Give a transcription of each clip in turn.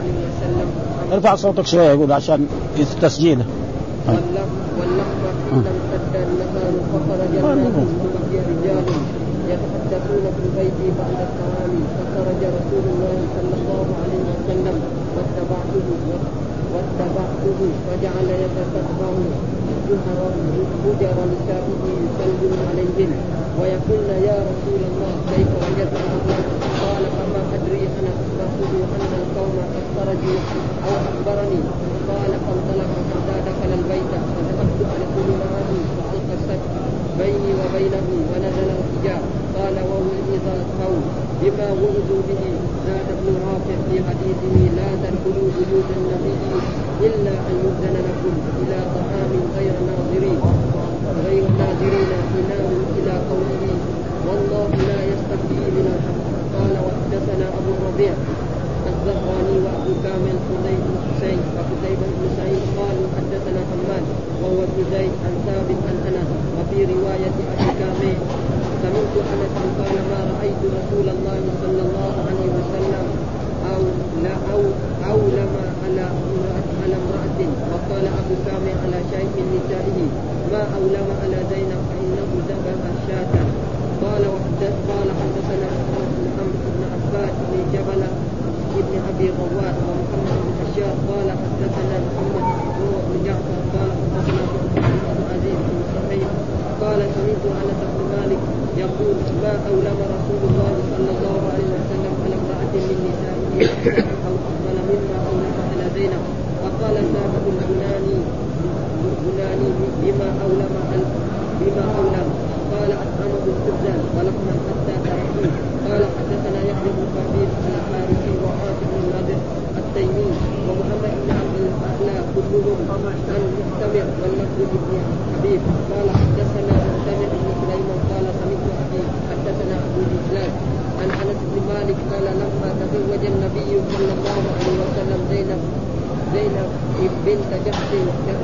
عليه وسلم ارفع صوتك شوية يقول عشان تسجيله. واللحظة حين امتد النهار فخرج الناس رجال يتحدثون في البيت بعد الطعام فخرج رسول الله صلى الله عليه وسلم واتبعته واتبعته فجعل يتتبع هجر نسائه يسلم عليهن ويقولن يا رسول الله كيف وجدت قال فما ادري أنا اخبرته ان القوم قد خرجوا أو اخبرني قال فانطلق حتى دخل البيت فذهبت ادخل معه فالقى السد بيني وبينه ونزل الحجاب قال ووعظ القوم بما وعظوا به زاد ابن رافع في حديثه لا تدخلوا بيوت النبي إلا أن يؤذن لكم إلى طعام غير ناظرين غير ناظرين إناه إلى قوله والله لا يستحيي من الحق. قال وحدثنا أبو الربيع الزهراني وأبو كامل حسين بن حسين وقتيبة بن سعيد قالوا حدثنا حماد وهو زيد عن ثابت عن أنس وفي رواية أبي كامل سمعت أنس قال ما رأيت رسول الله صلى الله عليه وسلم أو لا أو اولم على على امرأة وقال أبو كامل على شيء من نسائه ما اولم على زينب فإنه ذبح الشاة. قال قال حدثنا محمد بن عباد بن جبل ابن أبي غواد ومحمد بن بشار. قال حدثنا محمد بن جعفر. قال حدثنا بن عزيز بن صحيح قال سمعت أنس بن مالك يقول ما اولم رسول الله صلى الله عليه وسلم على امرأة من نسائه أو افضل مما اولم على زينب وقال ثابت البناني البناني بما اولم بما اولم قال اطعمه خبزا ولحما حتى تركوه قال حدثنا يحيى بن حبيب الحارثي وعاصم بن نادر التيمي ومحمد بن عبد الاعلى كلهم عن مؤتمر والمسجد بن حبيب قال حدثنا مؤتمر بن سليمان قال سمعت ابي حدثنا ابو الاسلام عن انس بن مالك قال لما تزوج النبي صلى الله عليه وسلم زينب زينب بنت جحش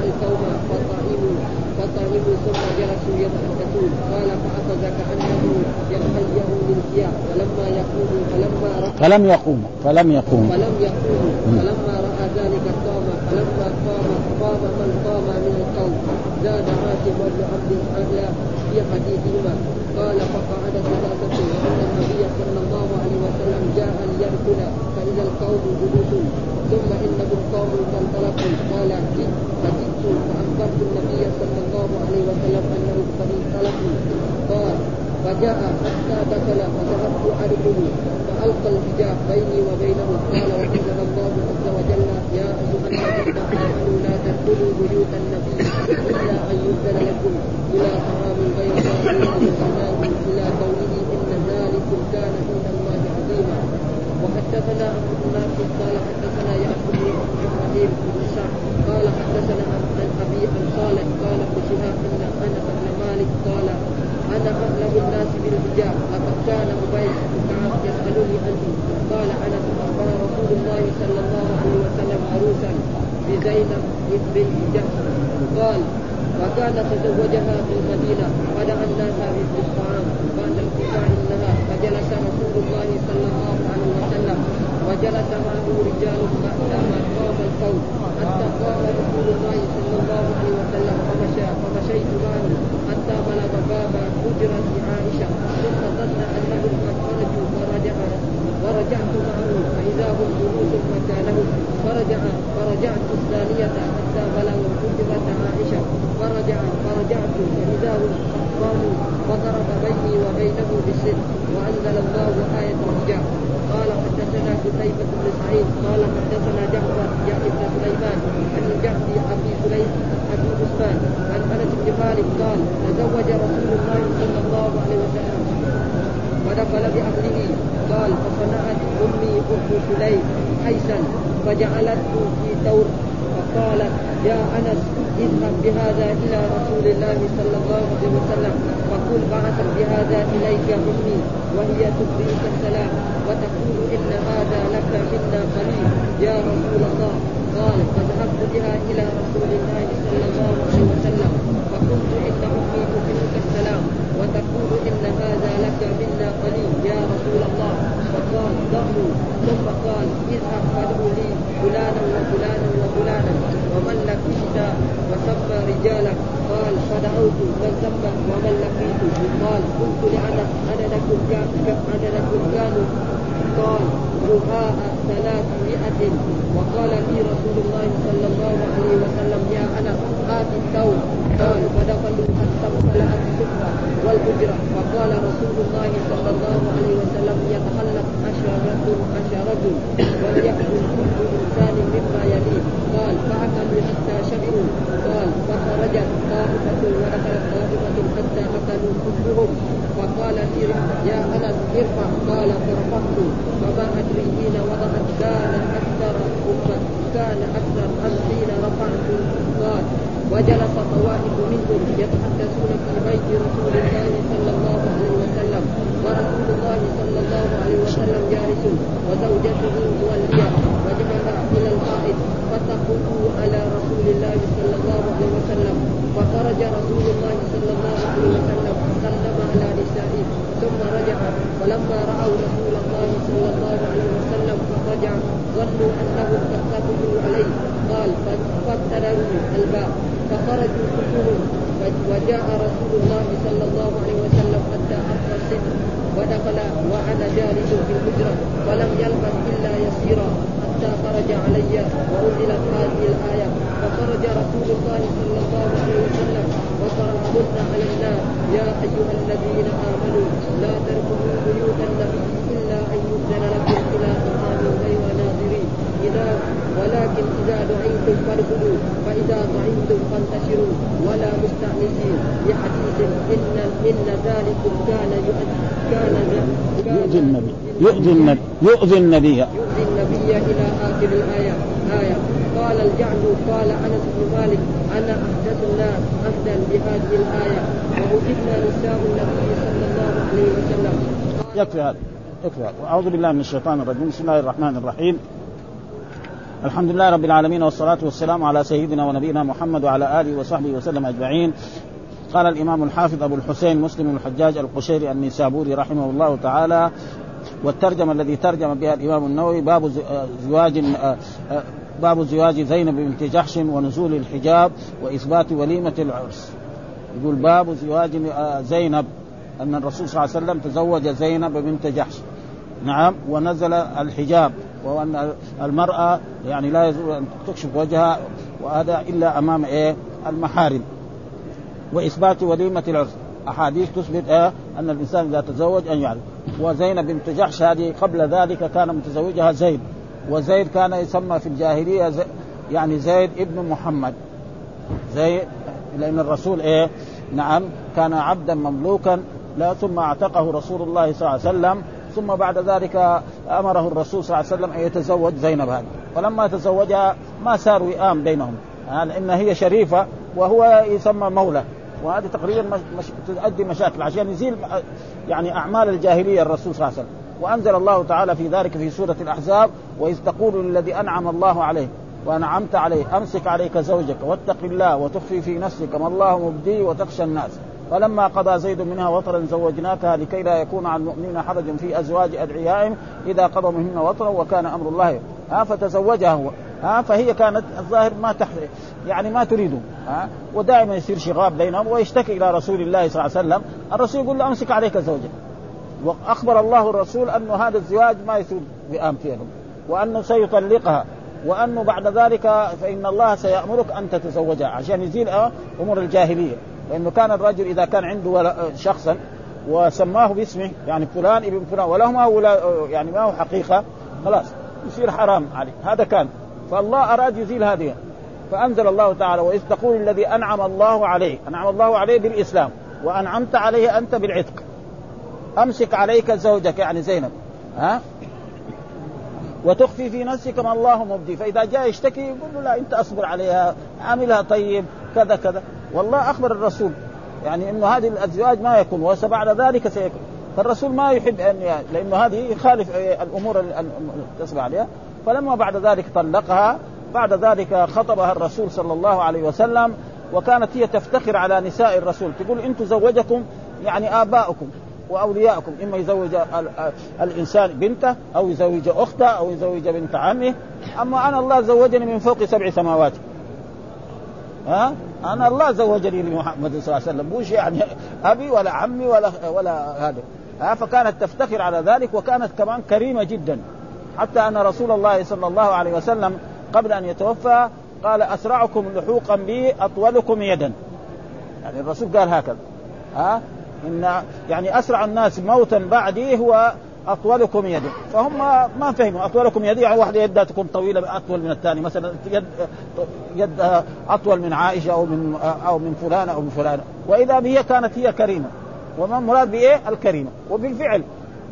القوم فطعموا فطعموا ثم جلسوا يتحدثون قال فاخذ كانه يتهيأ من ثياب فلما يقوم فلما رأى فلم يقوم. فلم يقوم. فلم يقوم. فلما رأى ذلك قام فلما قام قام من قام من القوم. زاد عاصم بن عبد الاعلى في حديثهما. قال فقعد ثلاثة وأن النبي صلى الله عليه وسلم جاء ليدخل فإذا القوم جلوس. ثم إنهم قوم فانطلقوا. قال جئت فجئت فأخبرت النبي صلى الله عليه وسلم أنه قد انطلقوا قال فجاء حتى دخل فذهبت أعرفه فألقى الحجاب بيني وبينه قال وأنزل الله عز وجل يا أيها الذين آمنوا لا تدخلوا بيوت النبي إلا أن يؤذن لكم إلى طعام غير ناظرين إلى قوله إن ذلكم كان عند الله عظيما. وحدثنا بن ناصر قال حدثنا يعقوب بن إبراهيم بن قال حدثنا عن ابي عن صالح قال ابن شهاب أن أنس بن مالك قال أنا اعلم الناس بالحجاب لقد كان بن كعب يسألني عنه. قال انس اخبر رسول الله صلى الله عليه وسلم عروسا بزينب بنت جحش. قال وكان تزوجها في المدينة ودعا الناس بالطعام بعد انقطاع النهار فجلس رسول الله صلى الله عليه وسلم وجلس معه رجال بعدما قام القوم حتى قام رسول الله صلى الله حتى بلغ باب حجرة عائشة ثم ظن أنهم قد خرجوا فرجع ورجعت معه فإذا هم جلوس مكانهم فرجع فرجعت الثانية حتى بلغوا حجرة عائشة. فرجع فرجعت فإذا هم أخبار وضرب بيني وبينه بالسن وأنزل الله آية الحجاب قال حدثنا قتيبة بن سعيد قال حدثنا جعفر يعني بن سليمان عن الجعفي أبي سليم أبي عثمان عن أنس بن مالك قال تزوج رسول الله صلى الله عليه وسلم. ودخل بأهله قال فصنعت أمي أم سليم حيسا فجعلته في ثور فقالت يا أنس اذهب بهذا إلى رسول الله صلى الله عليه وسلم فقل بعثت بهذا إليك أمي وهي تبريك السلام وتقول إن هذا لك منا قليل يا رسول الله. قال فذهبت بها إلى رسول الله صلى الله عليه وسلم فقلت إن أمي تبريك السلام وتقول إن هذا لك منا قليل يا رسول الله. فقال ضعه ثم قال اذهب فادعو لي فلانا وفلانا وفلانا ومن لقيت وسمى رجالك. قال فدعوت فسمى ومن لقيت. قال قلت لعنس عددكم عددكم كانوا قال رهاء ثلاثمائة. وقال لي رسول الله صلى الله عليه وسلم يا أنس هات الثوب قال فدخلوا حتى امتلأت السفرة والحجرة فقال رسول الله صلى الله عليه وسلم يتخلف عشرة عشرة وليأكل كل إنسان مما يليه. قال فأكلوا حتى شبعوا. قال فخرجت طائفة ودخلت طائفة حتى أكلوا كلهم فقال يا أنس ارفع. قال فرفعت. فما أدري حين وضعت. كان أكثر كان أكثر أم حين رفعت. قال وجلس طوائف منهم يتحدثون في بيت رسول الله صلى الله عليه وسلم ورسول الله صلى الله عليه وسلم جالس وزوجته مولية وجهها إلى الحائط فتقول على رسول الله صلى الله عليه وسلم. فخرج رسول الله صلى الله عليه وسلم فسلم على نسائه ثم رجع. ولما رأوا رسول الله صلى الله عليه وسلم فرجع ظنوا أنهم قد عليه. قال فابتلوا الباب فخرجوا كلهم وجاء رسول الله صلى الله عليه وسلم حتى أرقى السن ودخل وأنا جالس في الحجرة ولم يلبث إلا يسيرا حتى خرج علي وأنزلت هذه الآية. فخرج رسول الله صلى الله عليه وسلم وقرأهن الناس يا أيها الذين آمنوا لا تدخلوا بيوت النبي إلا أن يؤذن لكم إلى طعام غير ناظرين. إذا ولكن إذا دعيتم فادخلوا فإذا طعمتم فانتشروا ولا مستأنسين. بحديث إن إن ذلكم كان كان يؤذي النبي يؤذي النبي يؤذي النبي. يؤذي النبي إلى آخر الآية. آية. قال الجعد قال أنس بن مالك أنا أحدث الناس عهدا بهذه الآية. ووجدنا نساء النبي صلى الله عليه وسلم. يكفي هذا يكفي هذا. أعوذ بالله من الشيطان الرجيم. بسم الله الرحمن الرحيم. الحمد لله رب العالمين والصلاة والسلام على سيدنا ونبينا محمد وعلى آله وصحبه وسلم أجمعين. قال الإمام الحافظ أبو الحسين مسلم الحجاج القشيري النيسابوري رحمه الله تعالى والترجمة الذي ترجم بها الإمام النووي باب زواج باب زواج زينب بنت جحش ونزول الحجاب وإثبات وليمة العرس. يقول باب زواج زينب أن الرسول صلى الله عليه وسلم تزوج زينب بنت جحش. نعم ونزل الحجاب. وأن المرأة يعني لا يجوز أن تكشف وجهها وهذا إلا أمام إيه؟ المحارم. وإثبات وليمة العرس. أحاديث تثبت إيه؟ أن الإنسان إذا تزوج أن يعرف. وزينب بنت جحش هذه قبل ذلك كان متزوجها زيد. وزيد كان يسمى في الجاهلية زي يعني زيد ابن محمد. زيد لأن الرسول إيه؟ نعم كان عبدا مملوكا لا ثم اعتقه رسول الله صلى الله عليه وسلم. ثم بعد ذلك أمره الرسول صلى الله عليه وسلم أن يتزوج زينب هذه. فلما تزوجها ما صار وئام بينهم. لأن هي شريفة وهو يسمى مولى. وهذه تقريبا مش تؤدي مشاكل عشان يزيل يعني أعمال الجاهلية الرسول صلى الله عليه وسلم. وأنزل الله تعالى في ذلك في سورة الأحزاب وإذ تقول للذي أنعم الله عليه وأنعمت عليه أمسك عليك زوجك واتق الله وتخفي في نفسك ما الله مبديه وتخشى الناس. فلما قضى زيد منها وطرا زوجناكها لكي لا يكون على المؤمنين حرج في أزواج أدعيائهم إذا قضوا منهن وطرا وكان أمر الله. ها فتزوجها هو. ها فهي كانت الظاهر ما تحت يعني ما تريده ها ودائما يصير شغاب بينهم ويشتكي إلى رسول الله صلى الله عليه وسلم. الرسول يقول له أمسك عليك زوجك. وأخبر الله الرسول انه هذا الزواج ما يسود بام فيهم وانه سيطلقها وانه بعد ذلك فإن الله سيأمرك أن تتزوجها عشان يزيل أمور الجاهلية. لأنه كان الرجل إذا كان عنده شخصا وسماه باسمه يعني فلان ابن فلان وله ما هو يعني ما هو حقيقة خلاص يصير حرام عليه. هذا كان. فالله أراد يزيل هذه. فأنزل الله تعالى وإذ تقول الذي أنعم الله عليه أنعم الله عليه بالإسلام وأنعمت عليه أنت بالعتق. أمسك عليك زوجك يعني زينب. ها؟ وتخفي في نفسك ما الله مبدي. فإذا جاء يشتكي يقول له لا أنت أصبر عليها عاملها طيب كذا كذا. والله أخبر الرسول. يعني إنه هذه الأزواج ما يكون وبعد ذلك سيكون. فالرسول ما يحب أن يعني لأنه هذه يخالف الأمور المتصل عليها. فلما بعد ذلك طلقها بعد ذلك خطبها الرسول صلى الله عليه وسلم وكانت هي تفتخر على نساء الرسول. تقول أنتم زوجكم يعني آباؤكم واولياءكم إما يزوج الإنسان بنته أو يزوج أخته أو يزوج بنت عمه. أما أنا الله زوجني من فوق سبع سماوات. ها؟ أنا الله زوجني لمحمد صلى الله عليه وسلم مش يعني أبي ولا عمي ولا ولا هذا. ها فكانت تفتخر على ذلك وكانت كمان كريمة جدا. حتى أن رسول الله صلى الله عليه وسلم قبل أن يتوفى قال أسرعكم لحوقا بي أطولكم يدا. يعني الرسول قال هكذا. ها إن يعني أسرع الناس موتا بعدي هو أطولكم يدا فهم ما فهموا. أطولكم يدي. يعني واحدة يدها تكون طويلة أطول من الثاني مثلا يد يد أطول من عائشة أو من أو من فلانة أو من فلانة. وإذا هي كانت هي كريمة. وما المراد بإيه؟ الكريمة. وبالفعل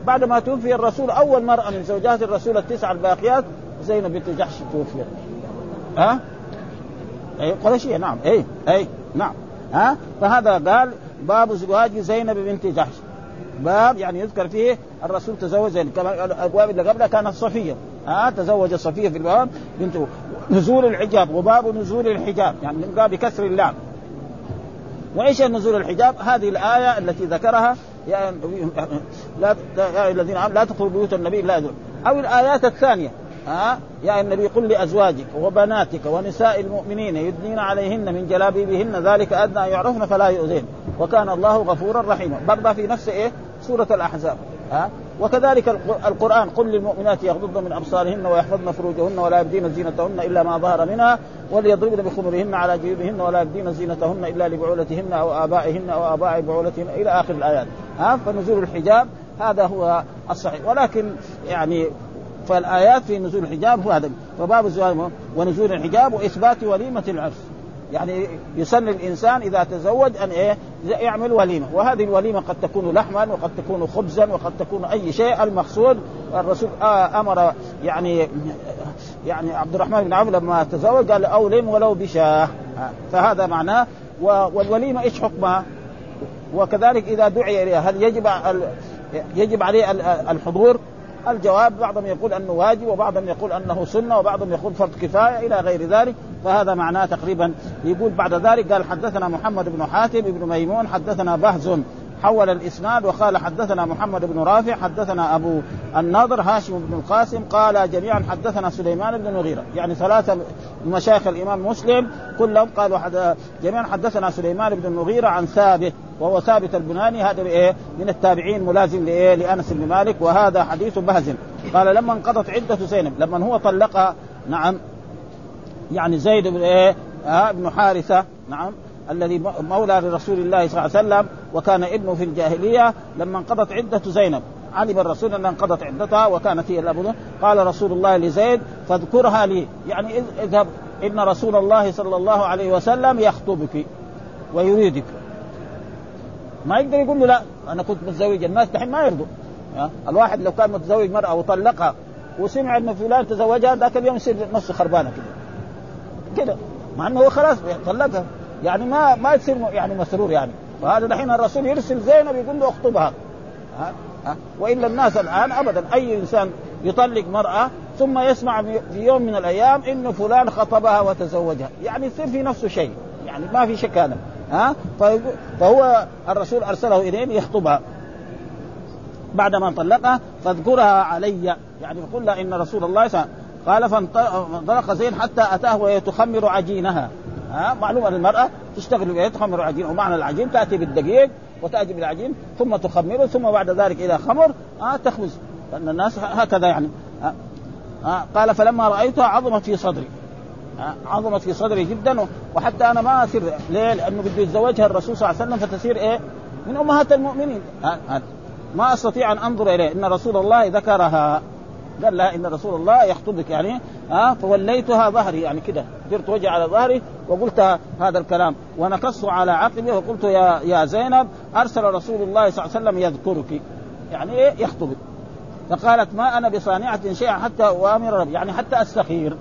بعد ما توفي الرسول أول مرأة من زوجات الرسول التسعة الباقيات زينب بنت جحش توفيت ها؟ أي قريشية. نعم. أي أي نعم. ها؟ فهذا قال باب زواج زينب بنت جحش. باب يعني يذكر فيه الرسول تزوج زينب كما الابواب اللي قبلها كانت صفيه ها تزوج صفيه في الباب. بنت نزول الحجاب وباب نزول الحجاب. يعني من باب كسر اللام. وإيش نزول الحجاب؟ هذه الآية التي ذكرها يا لا يا الذين لا تدخلوا بيوت النبي لا يدخل. أو الآيات الثانية. ها يا النبي قل لأزواجك وبناتك ونساء المؤمنين يدنين عليهن من جلابيبهن ذلك أدنى يعرفن فلا يؤذين. وكان الله غفورا رحيما. برضه في نفس إيه؟ سورة الأحزاب. ها؟ وكذلك القرآن قل للمؤمنات يغضضن من أبصارهن ويحفظن فروجهن ولا يبدين زينتهن إلا ما ظهر منها وليضربن بخمرهن على جيوبهن ولا يبدين زينتهن إلا لبعولتهن أو آبائهن أو آباء بعولتهن إلى آخر الآيات. ها؟ فنزول الحجاب هذا هو الصحيح. ولكن يعني فالآيات في نزول الحجاب هو هذا. فباب الزواج ونزول الحجاب وإثبات وليمة العرس يعني يسن الإنسان إذا تزوج أن إيه يعمل وليمة. وهذه الوليمة قد تكون لحما وقد تكون خبزا وقد تكون أي شيء. المقصود الرسول أمر يعني يعني عبد الرحمن بن عوف لما تزوج قال أولم ولو بشاه. فهذا معناه والوليمة إيش حكمها؟ وكذلك إذا دعي إليها هل يجب يجب عليه الحضور؟ الجواب بعضهم يقول أنه واجب وبعضهم يقول أنه سنة وبعضهم يقول فرض كفاية إلى غير ذلك فهذا معناه تقريبا يقول بعد ذلك قال حدثنا محمد بن حاتم بن ميمون حدثنا بهز حول الإسناد وقال حدثنا محمد بن رافع حدثنا أبو النضر هاشم بن القاسم قال جميعا حدثنا سليمان بن المغيره يعني ثلاثة مشايخ الإمام مسلم كلهم قالوا حد جميعا حدثنا سليمان بن المغيره عن ثابت وهو ثابت البناني. هذا إيه من التابعين ملازم لإيه؟ لأنس بن مالك وهذا حديث بهز قال لما انقضت عدة زينب لما هو طلقها نعم يعني زيد بن إيه؟ آه بن حارثة نعم الذي مولى لرسول الله صلى الله عليه وسلم وكان ابنه في الجاهلية لما انقضت عدة زينب. علم الرسول انها انقضت عدتها وكانت هي الأب. قال رسول الله لزيد فاذكرها لي. يعني اذهب. إن رسول الله صلى الله عليه وسلم يخطبك ويريدك. ما يقدر يقول له لا أنا كنت متزوج. الناس دحين ما يرضوا. الواحد لو كان متزوج مرأة وطلقها وسمع ان فلان تزوجها ذاك اليوم يصير نفسه خربانة كده. كده. مع إنه هو خلاص طلقها. يعني ما ما يصير يعني مسرور يعني. وهذا دحين الرسول يرسل زينب يقول له اخطبها. ها؟ ها؟ وإلا الناس الآن ابدا أي إنسان يطلق مرأة ثم يسمع في يوم من الأيام انه فلان خطبها وتزوجها. يعني يصير في نفسه شيء. يعني ما في شك هذا. ها؟ فهو الرسول أرسله إليه يخطبها بعد ما طلقها فاذكرها علي. يعني يقول لها إن رسول الله قال فانطلق زين حتى أتاه وهي تخمر عجينها. ها معلومة المراه تشتغل تخمر عجين ومعنى العجين تأتي بالدقيق وتأتي بالعجين ثم تخمره ثم بعد ذلك اذا خمر ها تخبز. لأن الناس هكذا يعني. ها قال فلما رأيتها عظمت في صدري. عظمت في صدري جدا وحتى أنا ما اسر ليه؟ لأنه بده يتزوجها الرسول صلى الله عليه وسلم فتصير إيه؟ من أمهات المؤمنين. ما أستطيع أن أنظر إليه. إن رسول الله ذكرها. قال لها إن رسول الله يخطبك يعني ها فوليتها ظهري يعني كده. درت وجهي على ظهري وقلت هذا الكلام. ونكصت على عقبي وقلت يا يا زينب أرسل رسول الله صلى الله عليه وسلم يذكرك. يعني إيه؟ يخطبك. فقالت ما أنا بصانعة شيئا حتى أوامر ربي يعني حتى أستخير.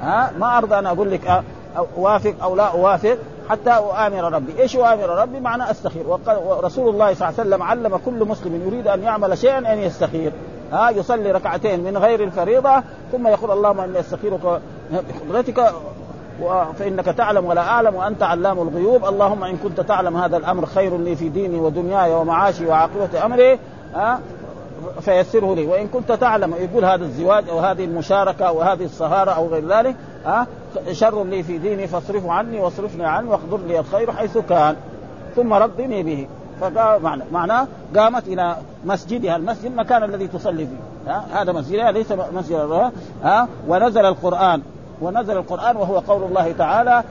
ها ما أرضى أن أقول لك أوافق أو لا أوافق حتى أؤامر ربي. إيش أؤامر ربي؟ معنى أستخير. ورسول الله صلى الله عليه وسلم علم كل مسلم يريد أن يعمل شيئا أن يستخير. ها يصلي ركعتين من غير الفريضة ثم يقول اللهم إني أستخيرك بقدرتك فإنك تعلم ولا أعلم وأنت علام الغيوب. اللهم إن كنت تعلم هذا الأمر خير لي في ديني ودنياي ومعاشي وعاقبة أمري ها فيسره لي. وإن كنت تعلم يقول هذا الزواج أو هذه المشاركة أو هذه الصهارة أو غير ذلك ها شر لي في ديني فاصرفه عني واصرفني عنه واقدر لي الخير حيث كان. ثم ردني به. معنى معناه قامت إلى مسجدها المسجد المكان الذي تصلي فيه. ها؟ هذا مسجدها ليس مسجد الرها ها؟ ونزل القرآن. ونزل القرآن وهو قول الله تعالى.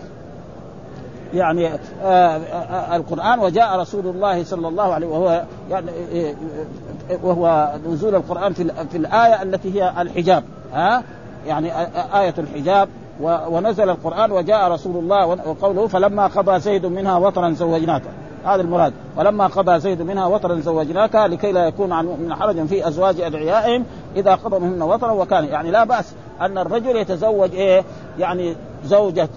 يعني آآ آآ القرآن وجاء رسول الله صلى الله عليه وهو يعني وهو نزول القرآن في في الآية التي هي الحجاب. ها؟ يعني آية الحجاب. ونزل القرآن وجاء رسول الله وقوله فلما قضى زيد منها وطرا زوجناك. هذا المراد. ولما قضى زيد منها وطرا زوجناك لكي لا يكون عن من حرج في أزواج أدعيائهم إذا قضى منهن وطرا وكان يعني لا بأس أن الرجل يتزوج إيه؟ يعني زوجة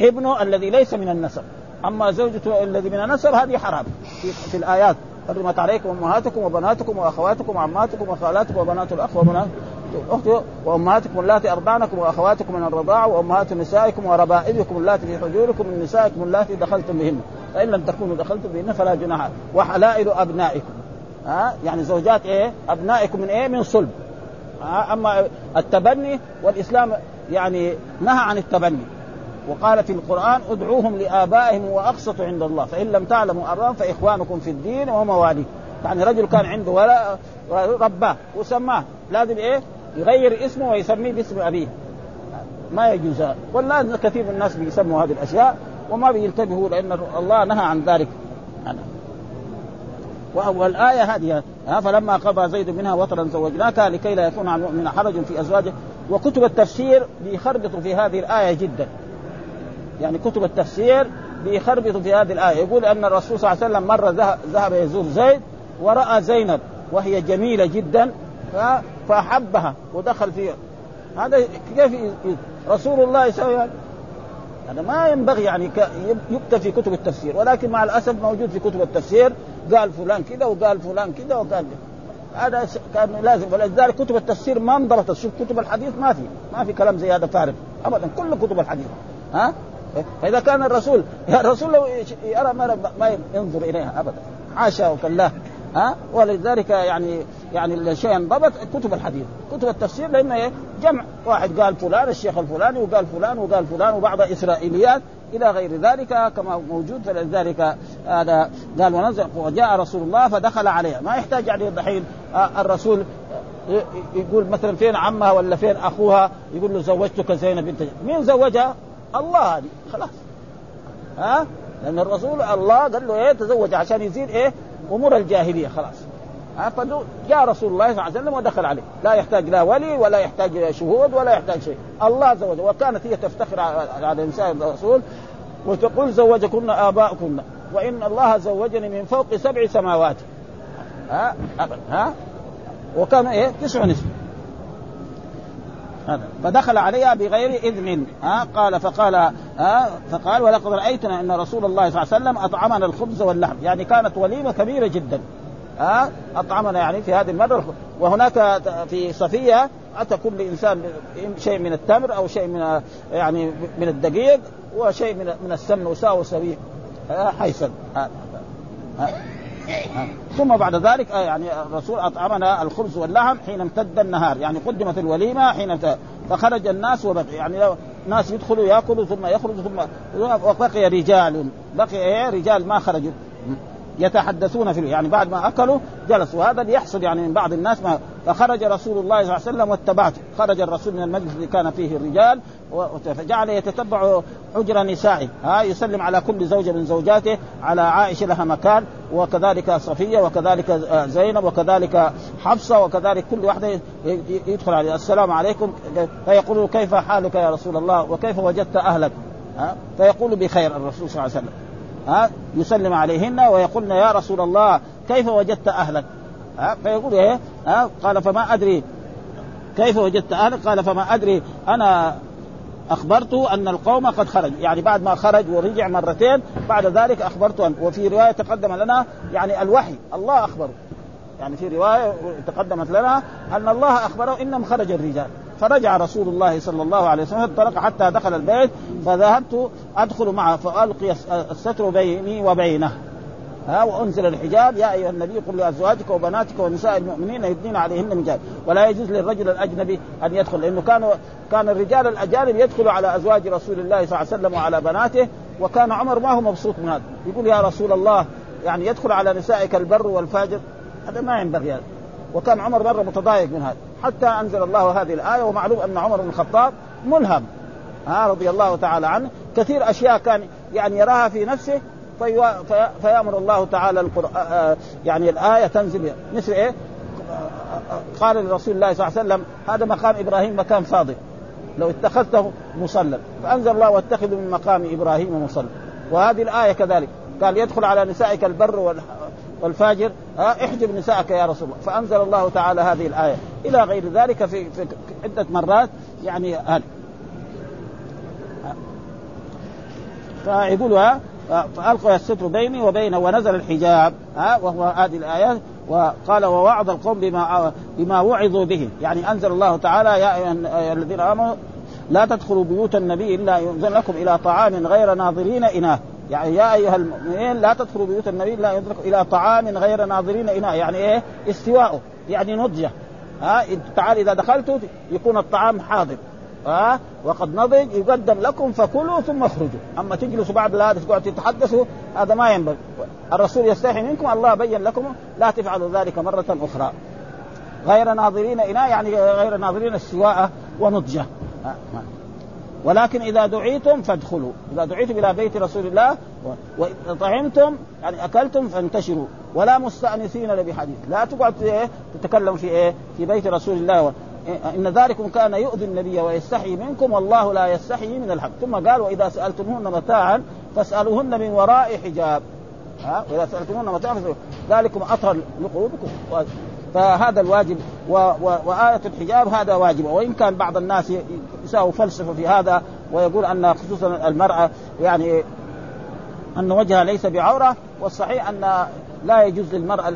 ابنه الذي ليس من النسب. أما زوجته الذي من النسب هذه حرام. في, في الآيات حرمت عليكم أمهاتكم وبناتكم وأخواتكم وعماتكم وخالاتكم وبنات الأخ وبنات الأخت وأمهاتكم اللاتي أرضعنكم وأخواتكم من الرضاعه وأمهات نسائكم وربائبكم اللاتي في حجوركم من نسائكم اللاتي دخلتم بهن. فإن لم تكونوا دخلتم بهن فلا جناح وحلائل أبنائكم. ها؟ يعني زوجات إيه؟ أبنائكم من إيه؟ من صلب. ها؟ أما التبني والإسلام يعني نهى عن التبني. وقال في القرآن ادعوهم لآبائهم وأقسطوا عند الله. فإن لم تعلموا أباهم فإخوانكم في الدين ومواليكم يعني رجل كان عنده ولا رباه وسماه. لازم إيه؟ يغير اسمه ويسميه باسم أبيه. ما يجوز. والآن كثير من الناس بيسموا هذه الأشياء. وما بينتبهوا لأن الله نهى عن ذلك. والآية هذه فلما قضى زيد منها وطرا زوجناك لكي لا يكون عن من حرج في أزواجه. وكتب التفسير بيخربطوا في هذه الآية جدا. يعني كتب التفسير بيخربطوا في هذه الآية. يقول أن الرسول صلى الله عليه وسلم مرة ذهب يزور زيد ورأى زينب وهي جميلة جدا فأحبها ودخل فيها هذا كيف رسول الله يسوي هذا ما ينبغي يعني يكتب في كتب التفسير ولكن مع الأسف موجود في كتب التفسير قال فلان كذا وقال فلان كذا وقال هذا كان لازم ولذلك كتب التفسير ما انضبطت شوف كتب الحديث ما في ما في كلام زي هذا فارغ ابدا كل كتب الحديث. ها؟ فإذا كان الرسول الرسول لو يرى ما, ما ينظر إليها ابدا حاشا وكلاه ها؟ ولذلك يعني يعني الشيء انضبط كتب الحديث. كتب التفسير لأنه إيه؟ جمع. واحد قال فلان الشيخ الفلاني وقال فلان وقال فلان وبعض إسرائيليات إلى غير ذلك كما موجود. فلذلك هذا قال ونزل وجاء رسول الله فدخل عليها ما يحتاج عليه دحين الرسول يقول مثلا فين عمها ولا فين أخوها؟ يقول له زوجتك زينب بنت مين زوجها؟ الله هذه. خلاص. ها؟ لأن الرسول الله قال له إيه؟ تزوج عشان يزيد إيه؟ أمور الجاهلية خلاص. ها فجاء رسول الله صلى الله عليه وسلم ودخل عليه. لا يحتاج لا ولي ولا يحتاج شهود ولا يحتاج شيء. الله زوجه وكانت هي تفتخر على نساء الرسول وتقول زوجكن آباؤكن. وإن الله زوجني من فوق سبع سماوات. ها؟ ها؟ وكان إيه؟ تسع نسوة هذا فدخل عليها بغير إذن. ها قال فقال ها فقال ولقد رأيتنا أن رسول الله صلى الله عليه وسلم أطعمنا الخبز واللحم. يعني كانت وليمة كبيرة جدا. ها أطعمنا يعني في هذه المرة. وهناك في صفية أتى كل إنسان شيء من التمر أو شيء من يعني من الدقيق وشيء من من السمن وساووا سبيل. حيثا. ثم بعد ذلك يعني الرسول أطعمنا الخبز واللحم حين امتد النهار. يعني قدمت الوليمة حين فخرج الناس وبقي يعني ناس يدخلوا يأكلوا ثم يخرجوا ثم وبقي رجال. بقي إيه؟ رجال ما خرجوا. يتحدثون في يعني بعد ما أكلوا جلسوا. وهذا يحصل يعني من بعض الناس ما فخرج رسول الله صلى الله عليه وسلم واتبعته. خرج الرسول من المجلس اللي كان فيه الرجال فجعل يتتبع حجر نسائه. ها يسلم على كل زوجة من زوجاته. على عائشة لها مكان. وكذلك صفية وكذلك زينب وكذلك حفصة وكذلك كل واحدة يدخل عليه. السلام عليكم. فيقول كيف حالك يا رسول الله؟ وكيف وجدت أهلك؟ ها؟ فيقول بخير الرسول صلى الله عليه وسلم. ها؟ يسلم عليهن ويقولن يا رسول الله كيف وجدت أهلك؟ ها؟ فيقول إيه؟ ها؟ قال فما أدري. كيف وجدت أهلك؟ قال فما أدري. أنا اخبرته أن القوم قد خرج. يعني بعد ما خرج ورجع مرتين بعد ذلك اخبرته أن وفي رواية تقدم لنا يعني الوحي الله أخبره. يعني في رواية تقدمت لنا أن الله أخبره إنهم خرج الرجال. فرجع رسول الله صلى الله عليه وسلم انطلق حتى دخل البيت فذهبت أدخل معه فألقي الستر بيني وبينه. ها وأنزل الحجاب يا أيها النبي قل لأزواجك وبناتك ونساء المؤمنين يدنين عليهن من جهل ولا يجوز للرجل الأجنبي أن يدخل لأنه كانوا كان الرجال الأجانب يدخلوا على أزواج رسول الله صلى الله عليه وسلم وعلى بناته وكان عمر ما هو مبسوط من هذا. يقول يا رسول الله يعني يدخل على نسائك البر والفاجر؟ هذا ما ينبغي هذا. وكان عمر مرة متضايق من هذا. حتى أنزل الله هذه الآية ومعلوم أن عمر بن الخطاب ملهم. ها رضي الله تعالى عنه. كثير أشياء كان يعني يراها في نفسه في فيأمر الله تعالى القرآن يعني الآية تنزل مثل إيه؟ قال لرسول الله صلى الله عليه وسلم هذا مقام إبراهيم مكان فاضل. لو اتخذته مصلى فأنزل الله واتخذوا من مقام إبراهيم مصلى وهذه الآية كذلك. قال يدخل على نسائك البر والفاجر. احجب نساءك يا رسول الله. فأنزل الله تعالى هذه الآية. إلى غير ذلك في, في عدة مرات يعني هذا فيقول فالقى الستر بيني وبينه ونزل الحجاب ها وهو هذه الايات وقال ووعظ القوم بما بما وعظوا به. يعني أنزل الله تعالى يا أيها الذين آمنوا لا تدخلوا بيوت النبي إلا يؤذن لكم إلى طعام غير ناظرين إناه. يعني يا أيها المؤمنين لا تدخلوا بيوت النبي إلا يؤذن إلى طعام غير ناظرين إناه. يعني إيه؟ استواءه يعني نضجة. ها تعال إذا دخلتوا يكون الطعام حاضر. ها؟ وقد نضج يقدم لكم فكلوا ثم اخرجوا. أما تجلسوا بعد هذا تقعدوا تتحدثوا هذا ما ينبغي. الرسول يستحي منكم الله بين لكم لا تفعلوا ذلك مرة أخرى. غير ناظرين اناء يعني غير ناظرين السواء ونضجة. ولكن إذا دعيتم فادخلوا. إذا دعيتم إلى بيت رسول الله واذا طعمتم يعني أكلتم فانتشروا. ولا مستأنسين بحديث لا تقعد إيه تتكلم في إيه في بيت رسول الله إن ذلكم كان يؤذي النبي ويستحي منكم والله لا يستحي من الحق. ثم قال وإذا سألتموهن متاعا فاسألوهن من وراء حجاب. ها؟ وإذا سألتموهن متاعا ذلكم أطهر لقلوبكم. فهذا الواجب و... و... وآية الحجاب هذا واجب. وإن كان بعض الناس يساوي فلسفة في هذا ويقول أن خصوصا المرأة يعني أن وجهها ليس بعورة والصحيح أن لا يجوز للمرأة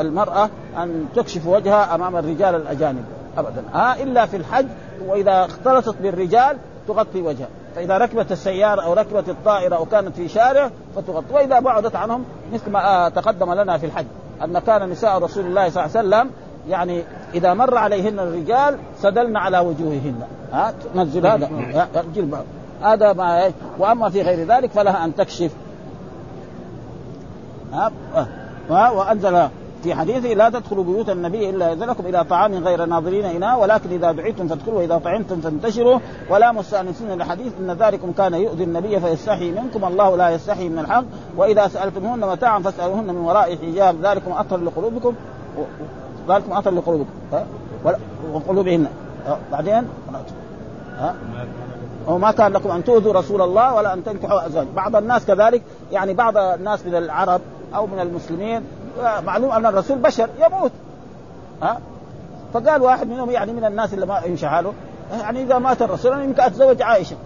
المرأة أن تكشف وجهها أمام الرجال الأجانب. أبدا. ها إلا في الحج وإذا اختلطت بالرجال تغطي وجهها فإذا ركبت السيارة أو ركبت الطائرة أو كانت في شارع فتغطي. وإذا بعدت عنهم مثل ما تقدم لنا في الحج أن كان نساء رسول الله صلى الله عليه وسلم يعني إذا مر عليهن الرجال سدلن على وجوههن. ها تنزل هذا. الجلباب هذا ما وأما في غير ذلك فلها أن تكشف. ها وأنزل في حديثه لا تدخلوا بيوت النبي إلا إذن لكم إلى طعام غير ناظرين إناء ولكن إذا دعيتم فادخلوا وإذا طعمتم فانتشروا ولا مستأنسين لحديث إن ذلكم كان يؤذي النبي فيستحي منكم الله لا يستحي من الحق. وإذا سألتموهن متاعا فاسألوهن من وراء حجاب ذلكم أطهر لقلوبكم. ذلكم أطهر لقلوبكم. وقلوبهن. بعدين؟ ها؟ وما كان لكم أن تؤذوا رسول الله ولا أن تنكحوا ازواج بعض الناس كذلك يعني بعض الناس من العرب أو من المسلمين معلوم أن الرسول بشر يموت. ها؟ فقال واحد منهم يعني من الناس اللي ما يمشي حاله يعني إذا مات الرسول أنا يمكن أتزوج عائشة.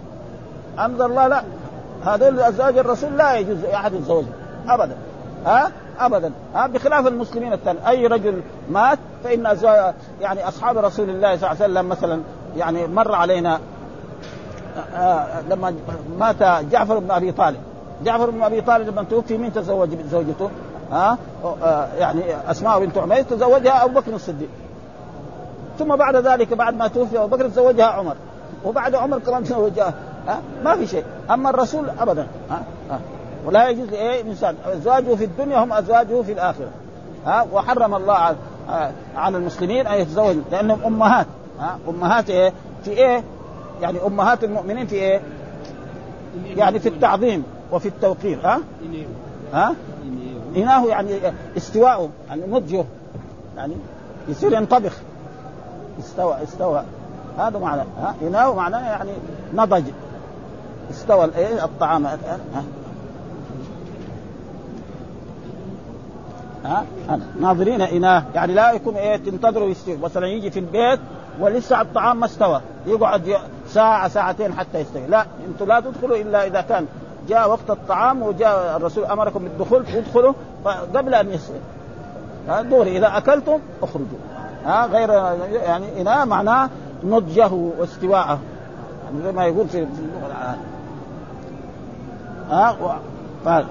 انظر الله لا. هذول أزواج الرسول لا يجوز أحد يتزوجهم ابدا. ها؟ ابدا. ها؟ بخلاف المسلمين الثاني. أي رجل مات فإن أزواج يعني أصحاب رسول الله صلى الله عليه وسلم مثلا يعني مر علينا آه لما مات جعفر بن أبي طالب. جعفر بن أبي طالب لما توفي مين تزوج زوجته؟ ها؟ آه يعني أسماء بنت عمير تزوجها أبو بكر الصديق. ثم بعد ذلك بعد ما توفي أبو بكر تزوجها عمر. وبعد عمر كمان تزوجها ها؟ ما في شيء. أما الرسول ابدا ها, ها. ولا يجوز لايه إنسان. أزواجه في الدنيا هم أزواجه في الآخرة ها؟ وحرم الله على المسلمين أن يتزوج لأنهم أمهات ها؟ أمهات إيه؟ في إيه؟ يعني أمهات المؤمنين في إيه؟ يعني في التعظيم وفي التوقير ها؟ ها؟ إناه يعني استواءه يعني نضجه يعني يصير ينطبخ. استوى استوى. هذا معنى ها إناه معناه يعني نضج. استوى الايه الطعام. ها ها. ناظرين إناه يعني لا يكون إيه تنتظروا يستوي مثلا يجي في البيت ولسه الطعام ما استوى يقعد ساعة ساعتين حتى يستوي. لا أنتم لا تدخلوا إلا إذا كان جاء وقت الطعام وجاء الرسول أمركم بالدخول ادخلوا قبل أن يستوي دوري إذا أكلتم اخرجوا. ها غير يعني اناء معناه نضجه واستواءه. يعني زي ما يقول في اللغة العربية. ها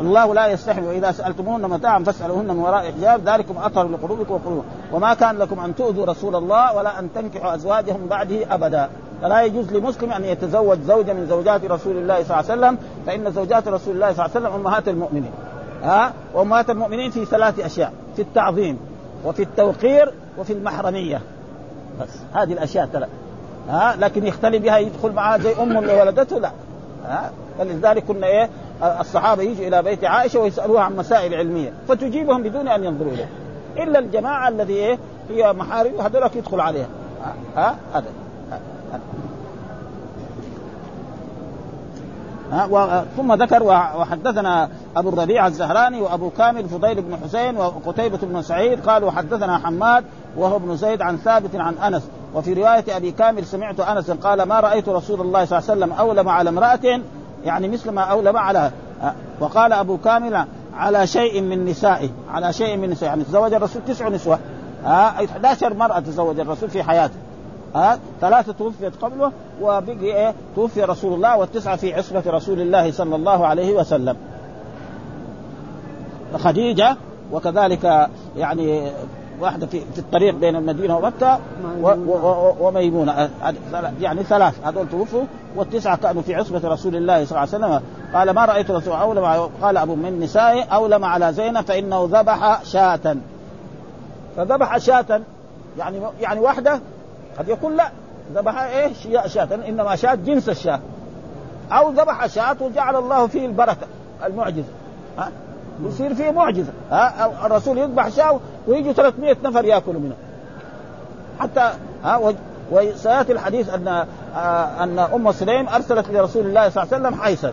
الله لا يستحي وإذا سألتموهن متاعا فاسألوهن من وراء حجاب ذلكم أطهر لقلوبكم وقلوبكم. وما كان لكم أن تؤذوا رسول الله ولا أن تنكحوا أزواجهم بعده ابدا. فلا يجوز لمسلم أن يتزوج زوجة من زوجات رسول الله صلى الله عليه وسلم فإن زوجات رسول الله صلى الله عليه وسلم أمهات المؤمنين. ها؟ وأمهات المؤمنين في ثلاث أشياء في التعظيم وفي التوقير وفي المحرمية. بس هذه الأشياء ثلاث ها؟ لكن يختلي بها يدخل معها زي أم اللي ولدته؟ لا. ها؟ فلذلك كنا إيه؟ الصحابة يجوا إلى بيت عائشة ويسألوها عن مسائل علمية فتجيبهم بدون أن ينظروا اليه إلا الجماعة الذي إيه؟ هي محارم هذولك يدخل عليها. ها؟ هذا ثم ذكر وحدثنا أبو الربيع الزهراني وأبو كامل فضيل بن حسين وقتيبة بن سعيد قال وحدثنا حماد وهو ابن زيد عن ثابت عن أنس. وفي رواية أبي كامل سمعت أنس قال ما رأيت رسول الله صلى الله عليه وسلم أولم على امرأة يعني مثل ما أولم على وقال أبو كامل على شيء من نسائه على شيء من نسائه. يعني تزوج الرسول تسع نسوة. ها 11 مرأة تزوج الرسول في حياته. ها ثلاثة توفيت قبله وبقي إيه توفي رسول الله والتسعة في عصمة رسول الله صلى الله عليه وسلم. خديجة وكذلك يعني واحدة في, في الطريق بين المدينة ومكة وميمونة. يعني ثلاث هذول توفوا والتسعة كانوا في عصمة رسول الله صلى الله عليه وسلم. قال ما رأيت رسول أولم قال أبو من نسائه أولم على زينب فإنه ذبح شاة. فذبح شاة يعني يعني واحدة قد يقول لا ذبح إيه؟ شاة إنما شاة جنس الشاة أو ذبح شاة وجعل الله فيه البركة المعجزة. ها؟ يصير فيه معجزة. ها؟ الرسول يذبح شاة ويجي 300 نفر يأكلوا منه حتى ها؟ وسيأتي الحديث أن آه أن أم سليم أرسلت لرسول الله صلى الله عليه وسلم حيثا.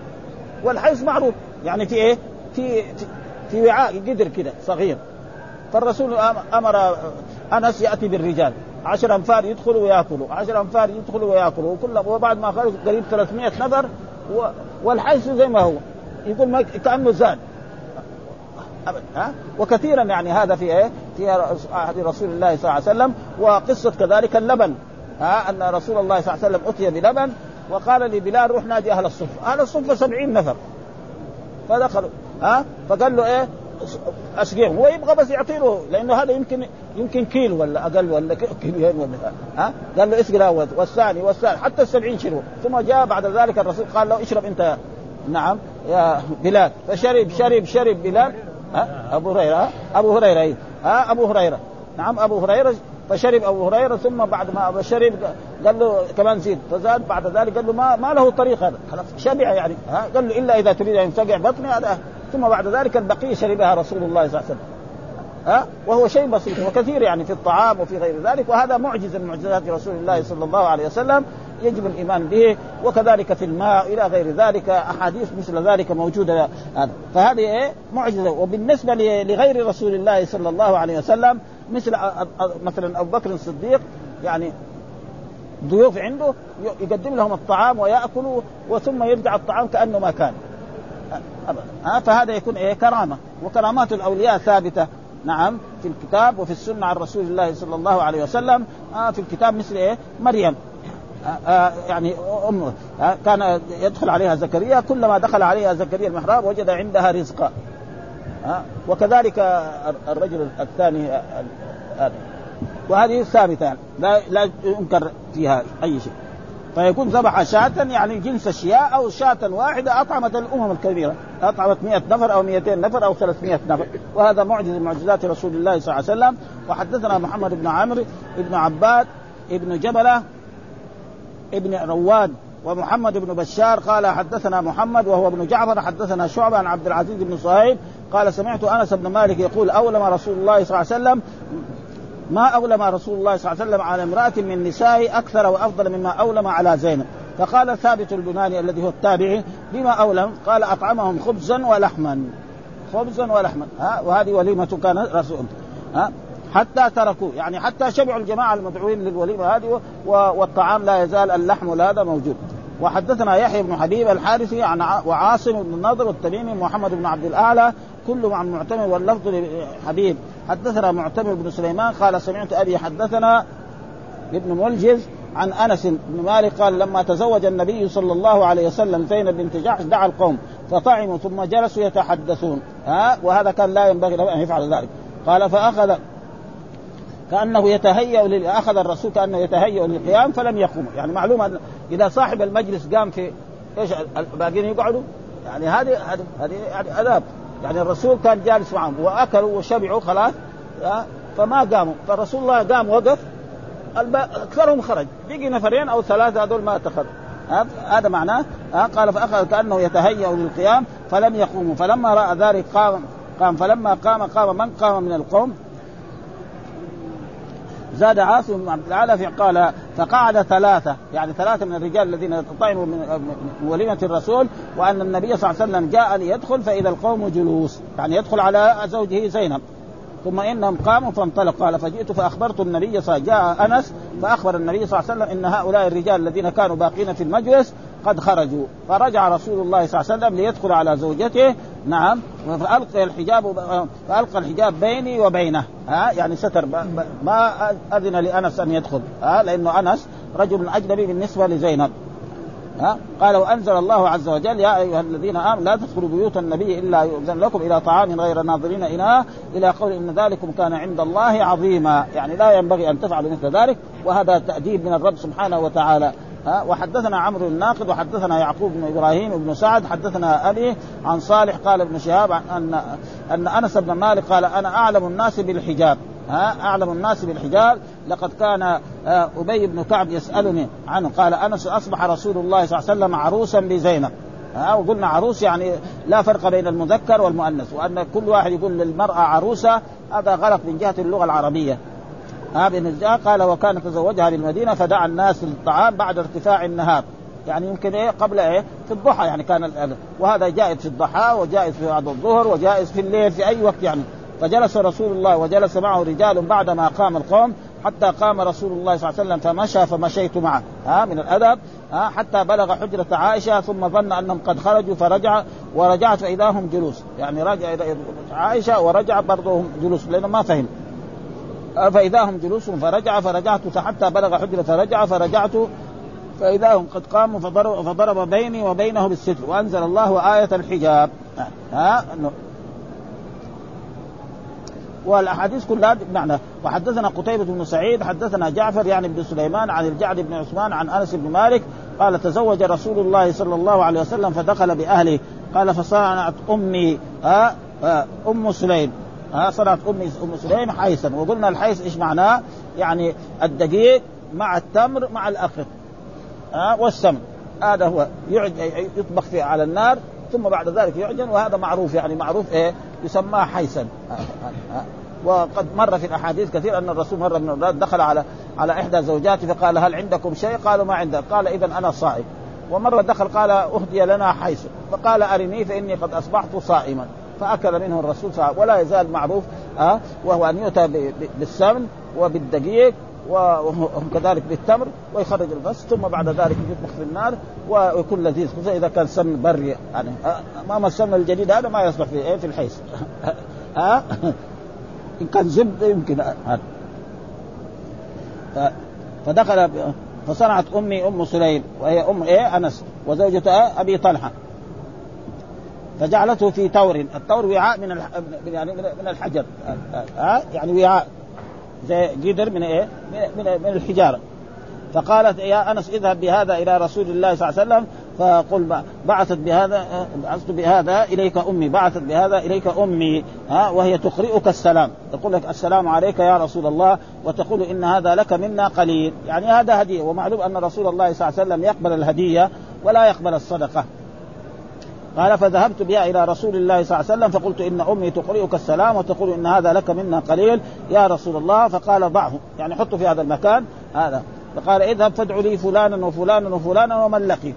والحيث معروف. يعني في إيه؟ في في, في وعاء قدر كده صغير. فالرسول أمر أنس يأتي بالرجال. عشر أنفار يدخلوا ويأكلوا عشر أنفار يدخلوا ويأكلوا وكل وبعد ما خرجوا قريب 300 نفر و... والحيث زي ما هو. يقول ما كأنه زاد. ها؟ وكثيرا يعني هذا في إيه؟ في عهد رسول الله صلى الله عليه وسلم وقصة كذلك اللبن ها؟ أن رسول الله صلى الله عليه وسلم أتي بلبن وقال لبلال روح نادي أهل الصفه، أهل الصفه سبعين نفر. فدخلوا ها؟ فقال له إيه؟ اسقيهم هو يبغى بس يعطي له لأنه هذا يمكن يمكن كيلو ولا أقل ولا كيلوين ولا ها؟ قال له اسقي والثاني والثالث. حتى السبعين شربوا. ثم جاء بعد ذلك الرسول قال له اشرب أنت. نعم. يا بلال. فشرب شرب شرب بلال. ها؟ أبو هريرة. أبو هريرة. ها؟ أبو هريرة. نعم أبو هريرة. فشرب أبو هريرة ثم بعد ما شرب قال له كمان زيد. فزاد بعد ذلك قال له ما ما له طريق هذا. خلاص شبع يعني. ها؟ قال له إلا إذا تريد أن ينفقع بطني هذا ثم بعد ذلك البقيه شربها رسول الله صلى الله عليه وسلم. ها؟ وهو شيء بسيط وكثير يعني في الطعام وفي غير ذلك وهذا معجزه من معجزات رسول الله صلى الله عليه وسلم يجب الإيمان به وكذلك في الماء إلى غير ذلك أحاديث مثل ذلك موجودة. هذا فهذه إيه؟ معجزة. وبالنسبة لغير رسول الله صلى الله عليه وسلم مثل مثلا أبو بكر الصديق يعني ضيوف عنده يقدم لهم الطعام ويأكلوا وثم يرجع الطعام كأنه ما كان. ابدا. ها فهذا يكون إيه؟ كرامة. وكرامات الأولياء ثابتة. نعم في الكتاب وفي السنة عن رسول الله صلى الله عليه وسلم. آه في الكتاب مثل إيه؟ مريم. آه آه يعني امه آه كان يدخل عليها زكريا. كلما دخل عليها زكريا المحراب وجد عندها رزقا. آه وكذلك الرجل الثاني وهذه ثابتة. يعني لا لا ينكر فيها أي شيء. فيكون ذبح شاة يعني جنس الشياء أو شاة واحدة أطعمت الأمم الكبيرة. أطعمت 100 نفر أو 200 نفر أو 300 نفر. وهذا معجز من معجزات رسول الله صلى الله عليه وسلم. وحدثنا محمد بن عمرو بن عباد ابن جبلة ابن رواد ومحمد بن بشار. قال حدثنا محمد وهو ابن جعفر. حدثنا شعبة عن عبد العزيز بن صهيب. قال سمعت أنس بن مالك يقول أولم رسول الله صلى الله عليه وسلم ما أولم رسول الله صلى الله عليه وسلم على امرأة من نسائه أكثر وأفضل مما أولم على زينب. فقال ثابت البناني الذي هو التابعي بما أولم؟ قال أطعمهم خبزا ولحما. خبزا ولحما. ها؟ وهذه وليمة كان رسول. ها؟ حتى تركوا يعني حتى شبعوا الجماعة المدعوين للوليمة هذه والطعام لا يزال اللحم هذا موجود. وحدثنا يحيى بن حبيب الحارثي عن وعاصم بن النضر والتميمي محمد بن عبد الأعلى كلهم عن معتمر واللفظ لحبيب. حدثنا معتمر بن سليمان قال سمعت أبي حدثنا ابن ملجز عن أنس بن مالك قال لما تزوج النبي صلى الله عليه وسلم زينب بنت جحش دعا القوم فطعموا ثم جلسوا يتحدثون. ها؟ وهذا كان لا ينبغي له أن يفعل ذلك. قال فاخذ كأنه يتهيأ أخذ الرسول كأنه يتهيأ للقيام فلم يقوم. يعني معلومه إذا صاحب المجلس قام في إيش الباقيين يقعدوا؟ يعني هذه هذه يعني عذاب يعني الرسول كان جالس معهم وأكلوا وشبعوا خلاص فما قاموا. فالرسول الله قام وقف أكثرهم خرج. بقي نفرين أو ثلاثة هذول ما اتخذوا هذا معناه قال فأخذ كأنه يتهيأ للقيام فلم يقوموا. فلما رأى ذلك قام قام. فلما قام قام. من قام من القوم؟ زاد عاصم بن عبد الاعلى قال فقعد ثلاثة يعني ثلاثة من الرجال الذين طعموا من وليمة الرسول وأن النبي صلى الله عليه وسلم جاء ليدخل فإذا القوم جلوس يعني يدخل على زوجه زينب. ثم إنهم قاموا فانطلقوا قال فجئت فأخبرت النبي صلى الله عليه وسلم جاء أنس فأخبر النبي صلى الله عليه وسلم إن هؤلاء الرجال الذين كانوا باقين في المجلس قد خرجوا. فرجع رسول الله صلى الله عليه وسلم ليدخل على زوجته نعم. فالقى الحجاب فألقى الحجاب بيني وبينه. ها؟ يعني ستر. ما أذن لأنس أن يدخل. ها؟ لأنه أنس رجل أجنبي بالنسبة لزينب. ها؟ قال وأنزل الله عز وجل يا أيها الذين آمنوا لا تدخلوا بيوت النبي إلا يؤذن لكم إلى طعام غير ناظرين اناه إلى قول إن ذلكم كان عند الله عظيما. يعني لا ينبغي أن تفعلوا مثل ذلك. وهذا تأديب من الرب سبحانه وتعالى. ها وحدثنا عمرو الناقد وحدثنا يعقوب بن إبراهيم بن سعد حدثنا أبي عن صالح قال ابن شهاب ان أن أنس بن مالك قال أنا أعلم الناس بالحجاب. ها أعلم الناس بالحجاب. لقد كان أبي بن كعب يسألني عنه. قال أنس أصبح رسول الله صلى الله عليه وسلم عروسا بزينب. ها وقلنا عروس يعني لا فرق بين المذكر والمؤنث وأن كل واحد يقول للمرأة عروسة هذا غلط من جهة اللغة العربية. ها بن قال وكان تزوجها بالمدينة فدعا الناس للطعام بعد ارتفاع النهار. يعني يمكن إيه قبل إيه في الضحى يعني كان وهذا جائز في الضحى وجائز في بعد الظهر وجائز في الليل في أي وقت يعني. فجلس رسول الله وجلس معه رجال بعدما قام القوم حتى قام رسول الله صلى الله عليه وسلم فمشى فمشيت معه. ها من الأدب. ها حتى بلغ حجرة عائشة ثم ظن أنهم قد خرجوا فرجع ورجعت فاذا هم جلوس. يعني رجع عائشة ورجع برضه جلوس لأنه ما فهم. فإذا هم جلوس فرجع فرجعت حتى بلغ حجرة فرجع فرجعت فإذا هم قد قاموا فضرب, فضرب بيني وبينه بالستر وأنزل الله آية الحجاب. ها والأحاديث كلها بمعنى. وحدثنا قتيبة بن سعيد حدثنا جعفر يعني بن سليمان عن الجعد بن عثمان عن أنس بن مالك قال تزوج رسول الله صلى الله عليه وسلم فدخل بأهله. قال فصنعت أمي ها أم سليم. ها صنعت أم أم سليم حيثا. وقلنا الحيث إيش معناه؟ يعني الدقيق مع التمر مع الأخر ها والسمن. هذا هو يطبخ فيه على النار ثم بعد ذلك يعجن وهذا معروف يعني معروف إيه؟ يسمى حيثا. وقد مر في الأحاديث كثير أن الرسول مرة من المرات دخل على على إحدى زوجاته فقال هل عندكم شيء؟ قالوا ما عندك قال اذا أنا صائم. ومرة دخل قال أهدي لنا حيث. فقال أرني فإني قد أصبحت صائما. فأكل منه الرسول صلى ولا يزال معروف أه وهو أن يؤتى بالسمن وبالدقيق وكذلك بالتمر ويخرج البس ثم بعد ذلك يطبخ في النار ويكون لذيذ. خصوصا إذا كان سمن بري يعني امام السمن الجديد هذا؟ ما يصلح في إيه؟ في الحيس. ها إن كان زبده يمكن. هذا فدخل فصنعت أمي أم سليم وهي أم إيه؟ أنس وزوجة أبي طلحة. فجعلته في تور. التور وعاء من يعني من الحجر. ها يعني وعاء. زي قدر من إيه؟ من, من الحجارة. فقالت يا أنس اذهب بهذا إلى رسول الله صلى الله عليه وسلم. فقل بعثت بهذا بعثت بهذا إليك أمي. بعثت بهذا إليك أمي. ها وهي تقرئك السلام. تقول لك السلام عليك يا رسول الله. وتقول إن هذا لك منا قليل. يعني هذا هدية. ومعلوم أن رسول الله صلى الله عليه وسلم يقبل الهدية ولا يقبل الصدقة. قال فذهبت بها إلى رسول الله صلى الله عليه وسلم فقلت إن أمي تقرئك السلام وتقول إن هذا لك منا قليل يا رسول الله. فقال ضعه. يعني حطه في هذا المكان هذا. فقال اذهب فادعوا لي فلانا وفلانا وفلانا ومن لقيت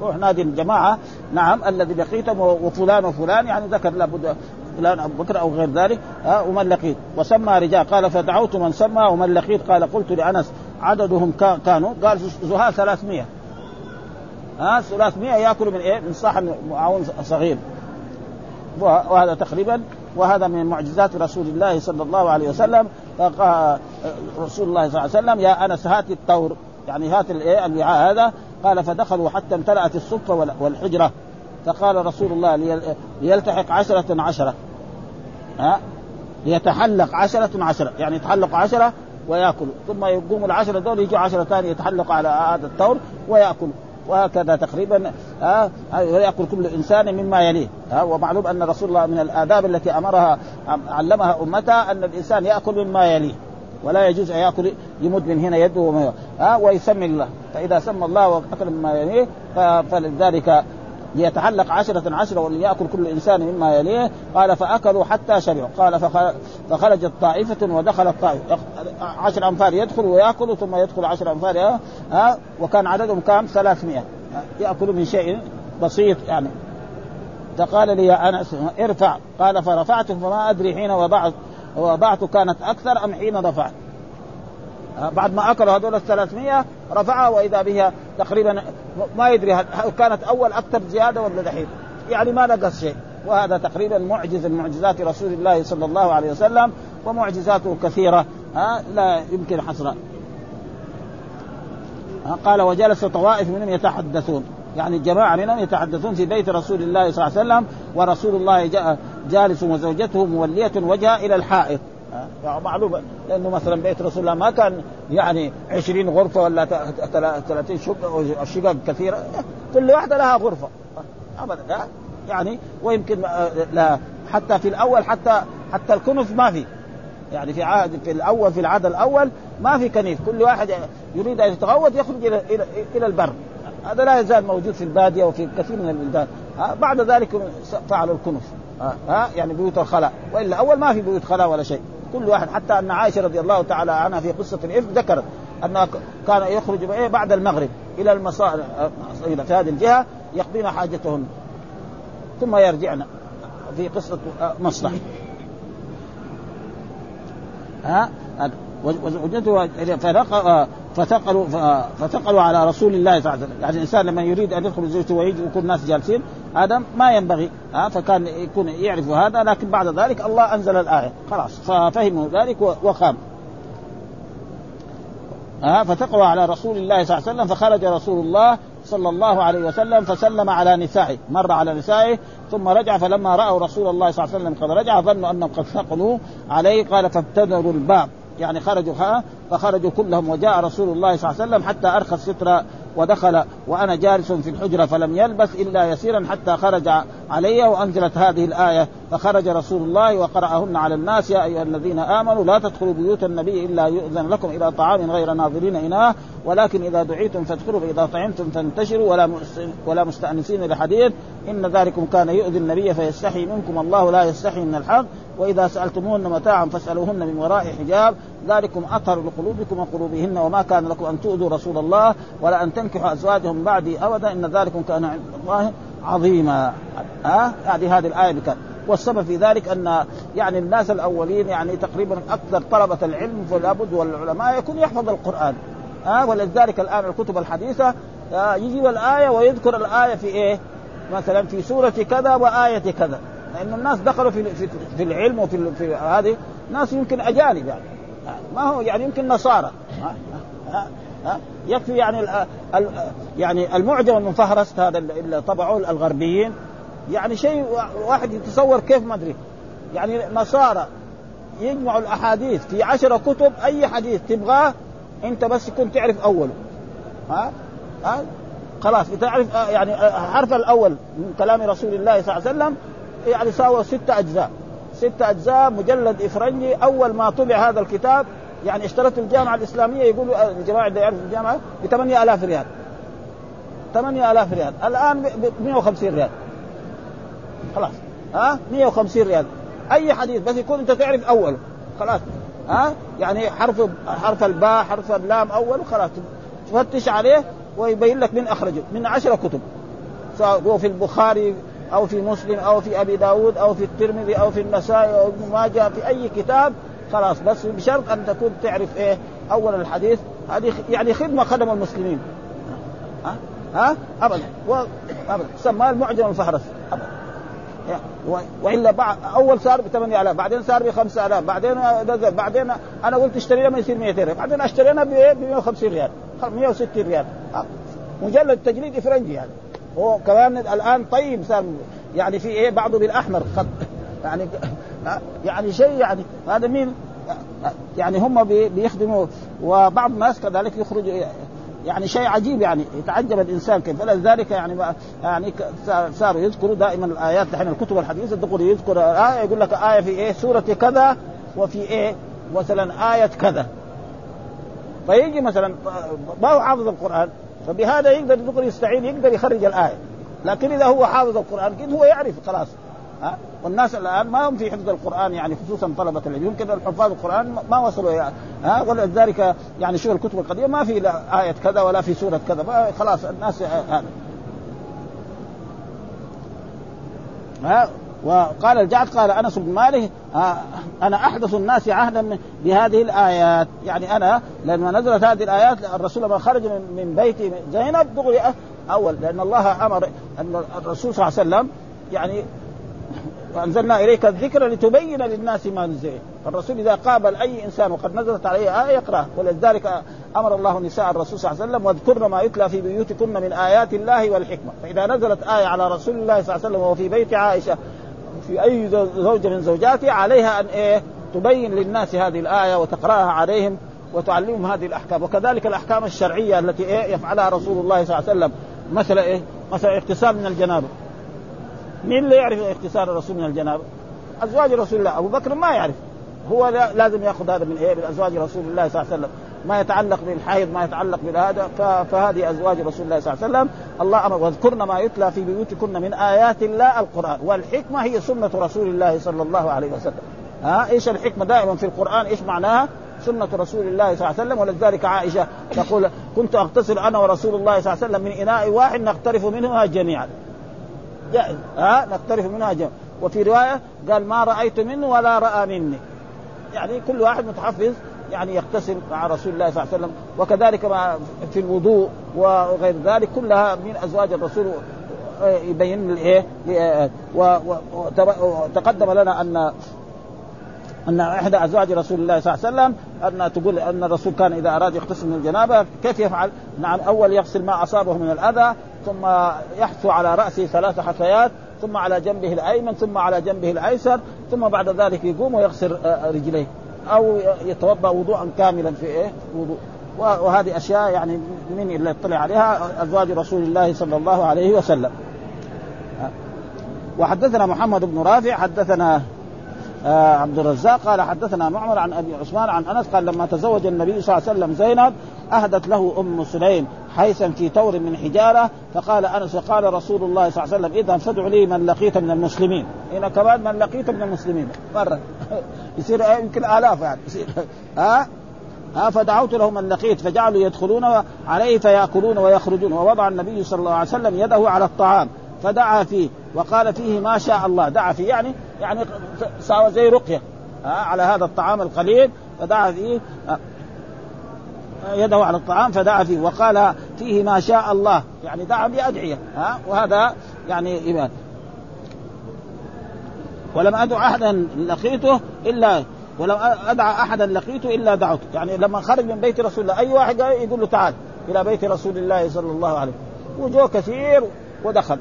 روح نادي الجماعة نعم الذي لقيتم وفلان وفلان يعني ذكر لابد فلان أبو بكر أو غير ذلك ها ومن لقيت وسمى رجال قال فدعوت من سمى ومن لقيت. قال قلت لأنس عددهم كانوا قال زهاء 300 ها 300 يأكل من إيه؟ من صحن معاون صغير. وهذا تقريبا وهذا من معجزات رسول الله صلى الله عليه وسلم. رسول الله صلى الله عليه وسلم يا أنس هات التور يعني هات الايه الوعاء هذا. قال فدخلوا حتى امتلأت الصفة والحجرة. فقال رسول الله ليلتحق عشرة عشرة. ها؟ ليتحلق عشرة عشرة. يعني يتحلق عشرة ويأكل. ثم يقوم العشرة دول يجوا عشرة ثانية يتحلق على هذا الثور ويأكل. وهكذا تقريبا ها ويأكل كل إنسان مما يليه ها ومعلوم أن رسول الله من الآداب التي أمرها علمها أمتها أن الإنسان يأكل مما يليه ولا يجوز أن يأكل يمد من هنا يده ها ويسمي الله فإذا سمى الله وأكل مما يليه فلذلك ليتعلق عشرة عشرة وليأكل كل إنسان مما يليه. قال فأكلوا حتى شبعوا قال فخرجت طائفة ودخلت طائفة عشر أنفار يدخل ويأكل ثم يدخل عشر أنفار ها وكان عددهم كام؟ ثلاثمائة. يأكل من شيء بسيط يعني. فقال لي يا أنس ارفع. قال فرفعت فما أدري حين وضعت وضعت كانت أكثر أم حين رفعت. بعد ما اكلوا هذول ال 300 رفعها وإذا بها تقريبا ما يدري هل كانت أول أكثر زيادة ولا دحين. يعني ما نقص شيء. وهذا تقريبا معجز من معجزات رسول الله صلى الله عليه وسلم ومعجزاته كثيرة. ها لا يمكن حصرها. قال وجلس طوائف منهم يتحدثون. يعني جماعة منهم يتحدثون في بيت رسول الله صلى الله عليه وسلم ورسول الله جالس وزوجته مولية وجهها إلى الحائط. معلومة. لأنه مثلا بيت رسول الله ما كان يعني عشرين غرفة ولا ثلاثين شقة شقق كثيرة. كل واحدة لها غرفة. أبدا يعني ويمكن لا حتى في الأول حتى حتى الكنف ما في. يعني في عهد في الأول في العهد الأول ما في كنيف. كل واحد يريد أن يتغوط يخرج إلى إلى إلى البر. هذا لا يزال موجود في البادية وفي كثير من البلدان. بعد ذلك فعلوا الكنف. ها؟ يعني بيوت الخلاء. وإلا أول ما في بيوت خلاء ولا شيء. كل واحد حتى أن عائشة رضي الله تعالى عنها في قصة الافك ذكرت أنها كان يخرج بعد المغرب إلى المصائر في هذه الجهة يقضين حاجتهن. ثم يرجعن في قصة مصلح ها؟ فثقلوا فثقلوا على رسول الله صلى الله عليه وسلم، يعني الإنسان لما يريد أن يدخل زوجته ويجي ويكون الناس جالسين هذا ما ينبغي ها فكان يكون يعرف هذا لكن بعد ذلك الله أنزل الآية. خلاص ففهموا ذلك وقام. ها فثقلوا على رسول الله صلى الله عليه وسلم فخرج رسول الله صلى الله عليه وسلم فسلم على نسائه مر على نسائه ثم رجع فلما رأوا رسول الله صلى الله عليه وسلم قد رجع ظنوا أنهم قد ثقلوا عليه قال فابتدروا الباب. يعني خرجوا فخرجوا كلهم وجاء رسول الله صلى الله عليه وسلم حتى أرخى الستر ودخل وأنا جالس في الحجرة فلم يلبث إلا يسيرا حتى خرج علي وأنزلت هذه الآية فخرج رسول الله وقرأهن على الناس يا أيها الذين آمنوا لا تدخلوا بيوت النبي إلا يؤذن لكم إلى طعام غير ناظرين إناه ولكن إذا دعيتم فادخلوا فإذا طعمتم فانتشروا ولا ولا مستأنسين لحديث إن ذلكم كان يؤذي النبي فيستحي منكم الله لا يستحي من الحق وإذا سألتموهن متاعا فاسألوهن من وراء حجاب ذلكم أطهر لقلوبكم وقلوبهن وما كان لكم أن تؤذوا رسول الله ولا أن تنكحوا أزواجهم بعدي ابدا إن ذلكم كان عند الله عظيما ها؟ هذه هذه الآية بكان والسبب في ذلك أن يعني الناس الأولين يعني تقريبا أكثر طلبة العلم فلا بد والعلماء يكون يحفظ القرآن. ها؟ ولذلك الآن الكتب الحديثة يجيب الآية ويذكر الآية في إيه؟ مثلا في سورة كذا وآية كذا. لأن الناس دخلوا في في, في العلم وفي في هذه ناس يمكن أجانب يعني. ما هو يعني يمكن نصارى. ها؟ يكفي يعني ال ال يعني المعجم المفهرس هذا اللي طبعوه الغربيين. يعني شيء واحد يتصور كيف ما أدري. يعني نصارى يجمعوا الأحاديث في عشرة كتب أي حديث تبغاه أنت بس كنت تعرف أوله. ها؟ ها؟ خلاص. تعرف يعني حرف الأول من كلام رسول الله صلى الله عليه وسلم يعني ساوى ستة أجزاء. ستة أجزاء مجلد إفرنجي أول ما طبع هذا الكتاب يعني اشترت الجامعة الإسلامية يقولوا الجماعه اللي يعرفوا الجامعة ب 8000 ريال. 8000 ريال. الآن ب 150 ريال. خلاص. ها؟ 150 ريال. أي حديث بس يكون أنت تعرف أوله. خلاص. ها؟ يعني حرف حرف الباء حرف اللام أول خلاص. تفتش عليه ويبين لك من أخرجه. من عشرة كتب. سواء في البخاري أو في مسلم أو في أبي داود أو في الترمذي أو في النسائي أو ابن ماجه في أي كتاب خلاص بس بشرط أن تكون تعرف إيه؟ اول الحديث. هذه يعني خدمة خدم المسلمين. ها؟ ها؟ ابدا. و... ابدا. سماه المعجم الفهرس. ابدا. وإلا بعد أول صار ب 8000 بعدين صار ب 5000 بعدين نزل بعدين أنا قلت اشترينا ما يصير 200 ريال بعدين اشترينا ب 150 ريال 160 ريال. مجلد تجريد افرنجي يعني هو كمان الآن طيب صار يعني في إيه؟ بعضه بالأحمر خط. يعني يعني شيء يعني هذا مين؟ يعني هم بيخدموا وبعض الناس كذلك يخرجوا يعني شيء عجيب يعني يتعجب الإنسان كيف. فلذلك يعني يعني صاروا يذكروا دائما الآيات دحين الكتب الحديثه تقول يذكر آية يقول لك آية في إيه؟ سورة كذا وفي إيه؟ مثلا آية كذا. فيجي مثلا ما هو حافظ القرآن؟ فبهذا يقدر يقدر يستعين يقدر يخرج الآية. لكن إذا هو حافظ القرآن كده هو يعرف خلاص. ها؟ والناس الآن ما هم في حفظ القرآن يعني خصوصا طلبة العلم. يمكن الحفاظ القرآن ما وصلوا يعني ها؟ ولذلك يعني شوف الكتب القديمة ما في لا آية كذا ولا في سورة كذا. خلاص الناس هذا. ها؟ وقال الجعد قال أنس بن مالك أنا أحدث الناس عهدا بهذه الآيات. يعني أنا لما نزلت هذه الآيات الرسول لما خرج من بيت زينب دغري أول لأن الله أمر أن الرسول صلى الله عليه وسلم يعني وأنزلنا إليك الذكر لتبين للناس ما نزل. الرسول إذا قابل اي إنسان وقد نزلت عليه آية يقرا ولذلك أمر الله نساء الرسول صلى الله عليه وسلم واذكرن ما يتلى في بيوتكن من آيات الله والحكمة. فإذا نزلت آية على رسول الله صلى الله عليه وسلم وهو في بيت عائشة في أي زوجه من زوجاته عليها أن إيه؟ تبين للناس هذه الآية وتقرأها عليهم وتعلمهم هذه الأحكام. وكذلك الأحكام الشرعية التي إيه؟ يفعلها رسول الله صلى الله عليه وسلم. مثلا إيه؟ مثلا اغتسال من الجنابة. مين اللي يعرف اغتسال الرسول من الجنابه؟ أزواج رسول الله. أبو بكر ما يعرف. هو لازم يأخذ هذا من إيه؟ من أزواج رسول الله صلى الله عليه وسلم. ما يتعلق بالحيض ما يتعلق بهذا فهذه أزواج رسول الله صلى الله عليه وسلم. الله أمر. واذكرن ما يتلى في بيوتكن من آيات الله القرآن. والحكمة هي سنة رسول الله صلى الله عليه وسلم. ها؟ إيش الحكمة دائما في القرآن؟ إيش معناها؟ سنة رسول الله صلى الله عليه وسلم. ولذلك عائشة تقول كنت أغتسل أنا ورسول الله صلى الله عليه وسلم من إناء واحد نقترف منها جميعا. جائز. ها؟ نقترف منها جميعا وفي رواية قال ما رأيت منه ولا رأى مني. يعني كل واحد متحفظ يعني يغتسل مع رسول الله صلى الله عليه وسلم. وكذلك مع في الوضوء وغير ذلك كلها من أزواج الرسول يبين الايه وتقدم لنا أن أن إحدى أزواج رسول الله صلى الله عليه وسلم أن تقول أن الرسول كان إذا أراد يغتسل من الجنابة كيف يفعل؟ نعم أول يغسل ما أصابه من الأذى ثم يحثو على رأسه ثلاث حثيات ثم على جنبه الأيمن ثم على جنبه الأيسر ثم بعد ذلك يقوم ويغسل رجليه أو يتوضأ وضوءا كاملا في إيه؟ وضوء وهذه أشياء يعني من اللي يطلع عليها أزواج رسول الله صلى الله عليه وسلم. وحدثنا محمد بن رافع حدثنا آه عبد الرزاق قال حدثنا معمر عن أبي عثمان عن أنس قال لما تزوج النبي صلى الله عليه وسلم زينب أهدت له أم سليم حيثا في تور من حجارة فقال أنس وقال رسول الله صلى الله عليه وسلم اذا فادع لي من لقيت من المسلمين. هنا كمان من لقيت من المسلمين. مرة. يصير يمكن آلاف يعني. يصير. ها؟ ها؟ فدعوت له من لقيت فجعلوا يدخلون عليه فيأكلون ويخرجون. ووضع النبي صلى الله عليه وسلم يده على الطعام فدعا فيه وقال فيه ما شاء الله. دعا فيه يعني يعني زي رقية على هذا الطعام القليل فدعا فيه. يده على الطعام فدعا فيه وقال فيه ما شاء الله يعني دعا بأدعية ها؟ وهذا يعني إيمان. ولم أدع أحدا لقيته إلا ولم أدع أحدا لقيته إلا دعوته يعني لما خرج من بيت رسول الله أي واحد يقول له تعال إلى بيت رسول الله صلى الله عليه وسلم. وجوه كثير ودخل.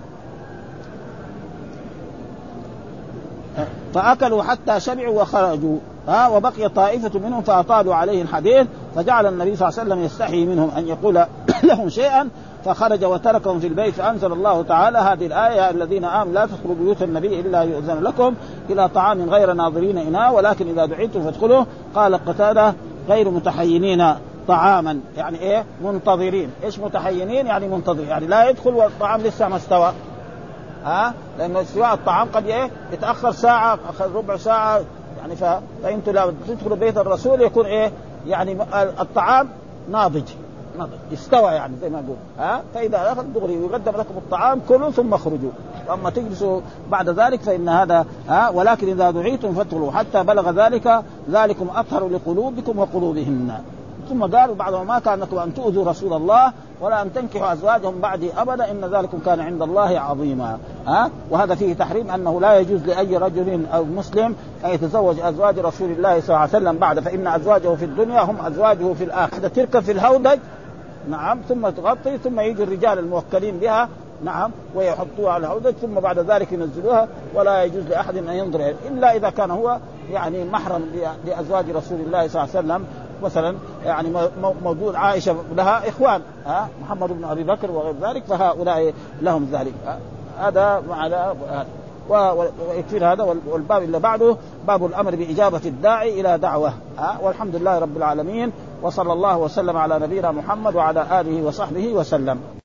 فأكلوا حتى شبعوا وخرجوا. ها وبقي طائفة منهم فأطالوا عليه الحديث فجعل النبي صلى الله عليه وسلم يستحي منهم أن يقول لهم شيئا فخرج وتركهم في البيت فأنزل الله تعالى هذه الآية الذين آمنوا لا تدخلوا بيوت النبي إلا يؤذن لكم إلى طعام غير ناظرين إناء ولكن إذا دعيتم فادخلوا قال قتادة غير متحينين طعاما يعني إيه؟ منتظرين. إيش متحينين؟ يعني منتظرين. يعني لا يدخل والطعام لسه ما استوى. ها؟ لأنه استواء الطعام قد إيه؟ يتأخر ساعة ربع ساعة يعني ف... فانتم لو تدخلوا بيت الرسول يكون إيه؟ يعني الطعام ناضج. ناضج. استوى يعني زي ما نقول. ها؟ فإذا دخل دغري يقدم لكم الطعام كلوا ثم اخرجوا. اما تجلسوا بعد ذلك فإن هذا ها؟ ولكن إذا دعيتم فادخلوا. حتى بلغ ذلك ذلكم أطهر لقلوبكم وقلوبهن. ثم قالوا بعد ما كان لكم أن تؤذوا رسول الله ولا أن تنكحوا أزواجهم بعدي أبدا إن ذلكم كان عند الله عظيما. ها؟ وهذا فيه تحريم أنه لا يجوز لأي رجل أو مسلم أن يتزوج أزواج رسول الله صلى الله عليه وسلم بعد فإن أزواجه في الدنيا هم أزواجه في الآخرة. تركب في الهودج نعم ثم تغطي ثم يجي الرجال الموكلين بها نعم ويحطوها على الهودج ثم بعد ذلك ينزلوها ولا يجوز لأحد أن ينظر إلا إذا كان هو يعني محرم لأزواج رسول الله صلى الله عليه وسلم. مثلا يعني موجود عائشة لها إخوان ها محمد بن أبي بكر وغير ذلك فهؤلاء لهم ذلك هذا على ويكفي هذا والباب اللي بعده باب الأمر بإجابة الداعي إلى دعوة والحمد لله رب العالمين وصلى الله وسلم على نبينا محمد وعلى آله وصحبه وسلم.